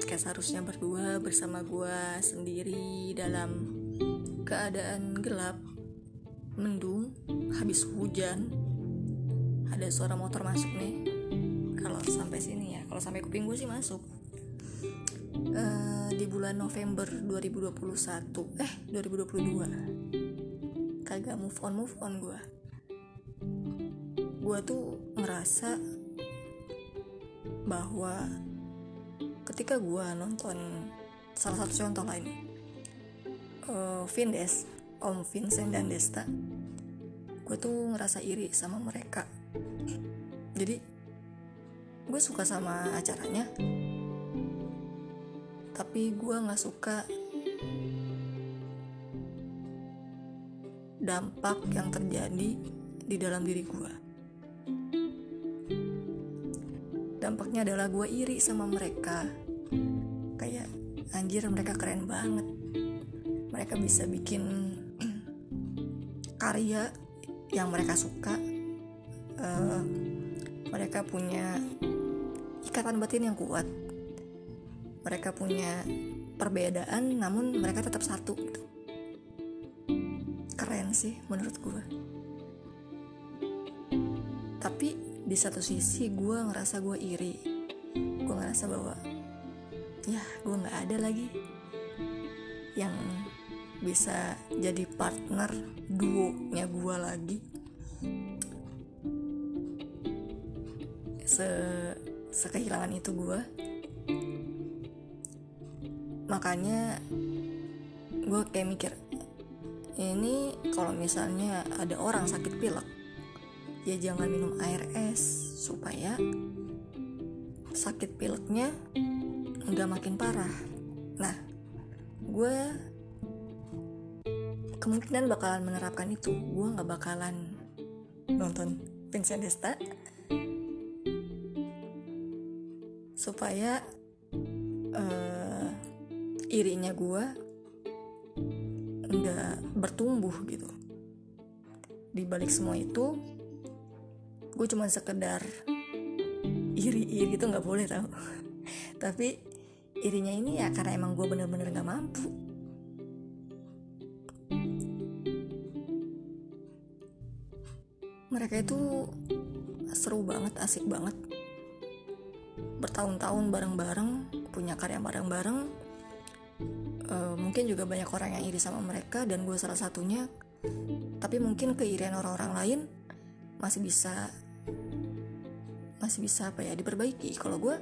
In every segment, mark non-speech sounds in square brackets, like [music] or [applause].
podcast harusnya berdua bersama gue sendiri dalam keadaan gelap, mendung, habis hujan. Ada suara motor masuk nih. Kalau sampai sini ya, kalau sampai kuping gue sih masuk. Uh, di bulan November 2021, eh 2022, kagak move on move on gue. Gue tuh ngerasa bahwa ketika gue nonton salah satu contoh lain uh, Vindes Om Vincent dan Desta gue tuh ngerasa iri sama mereka. Jadi gue suka sama acaranya tapi gue nggak suka dampak yang terjadi di dalam diri gue dampaknya adalah gue iri sama mereka. Kayak anjir mereka keren banget. Mereka bisa bikin [clears throat] karya yang mereka suka. Uh, mereka punya ikatan batin yang kuat. Mereka punya perbedaan namun mereka tetap satu. Keren sih menurut gue tapi di satu sisi gue ngerasa gue iri. Gue ngerasa bahwa ya gue nggak ada lagi yang bisa jadi partner duo nya gue lagi. Se sekehilangan itu gue makanya gue kayak mikir ini kalau misalnya ada orang sakit pilek ya jangan minum air es supaya sakit pileknya nggak makin parah. Nah gue kemungkinan bakalan menerapkan itu. Gue nggak bakalan nonton Vincent Desta supaya uh, irinya gue nggak bertumbuh gitu. Di balik semua itu gue cuma sekedar iri-iri itu nggak boleh tau tapi irinya ini ya karena emang gue bener-bener nggak mampu. Mereka itu seru banget asik banget. Bertahun-tahun bareng-bareng punya karya bareng-bareng. Uh, mungkin juga banyak orang yang iri sama mereka dan gue salah satunya. Tapi mungkin keirian orang-orang lain masih bisa masih bisa apa ya diperbaiki. Kalau gue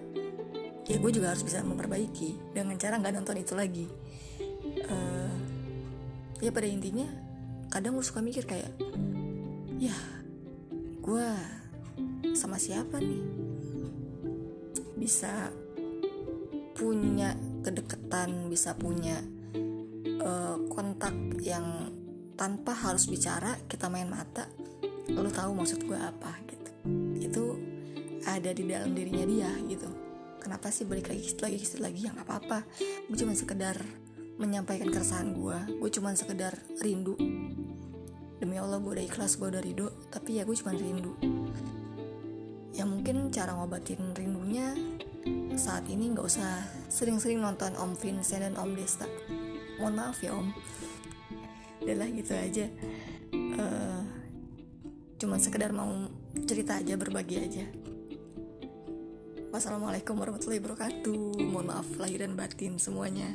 ya gue juga harus bisa memperbaiki. Dengan cara nggak nonton itu lagi. Uh, ya pada intinya kadang gue suka mikir kayak ya gue sama siapa nih? Bisa punya kedekatan bisa punya uh, kontak yang tanpa harus bicara kita main mata lo tahu maksud gue apa gitu. itu ada di dalam dirinya dia gitu. Kenapa sih balik lagi lagi lagi yang apa apa gue cuma sekedar menyampaikan keresahan gue gue cuma sekedar rindu. Demi Allah gue udah ikhlas gue udah rindu tapi ya gue cuma rindu. Ya mungkin cara ngobatin rindunya saat ini nggak usah sering-sering nonton Om Vincent dan Om Desta. Mohon maaf ya Om. Udahlah gitu aja. Uh, cuma sekedar mau cerita aja berbagi aja Wassalamualaikum warahmatullahi wabarakatuh. Mohon maaf lahir dan batin semuanya.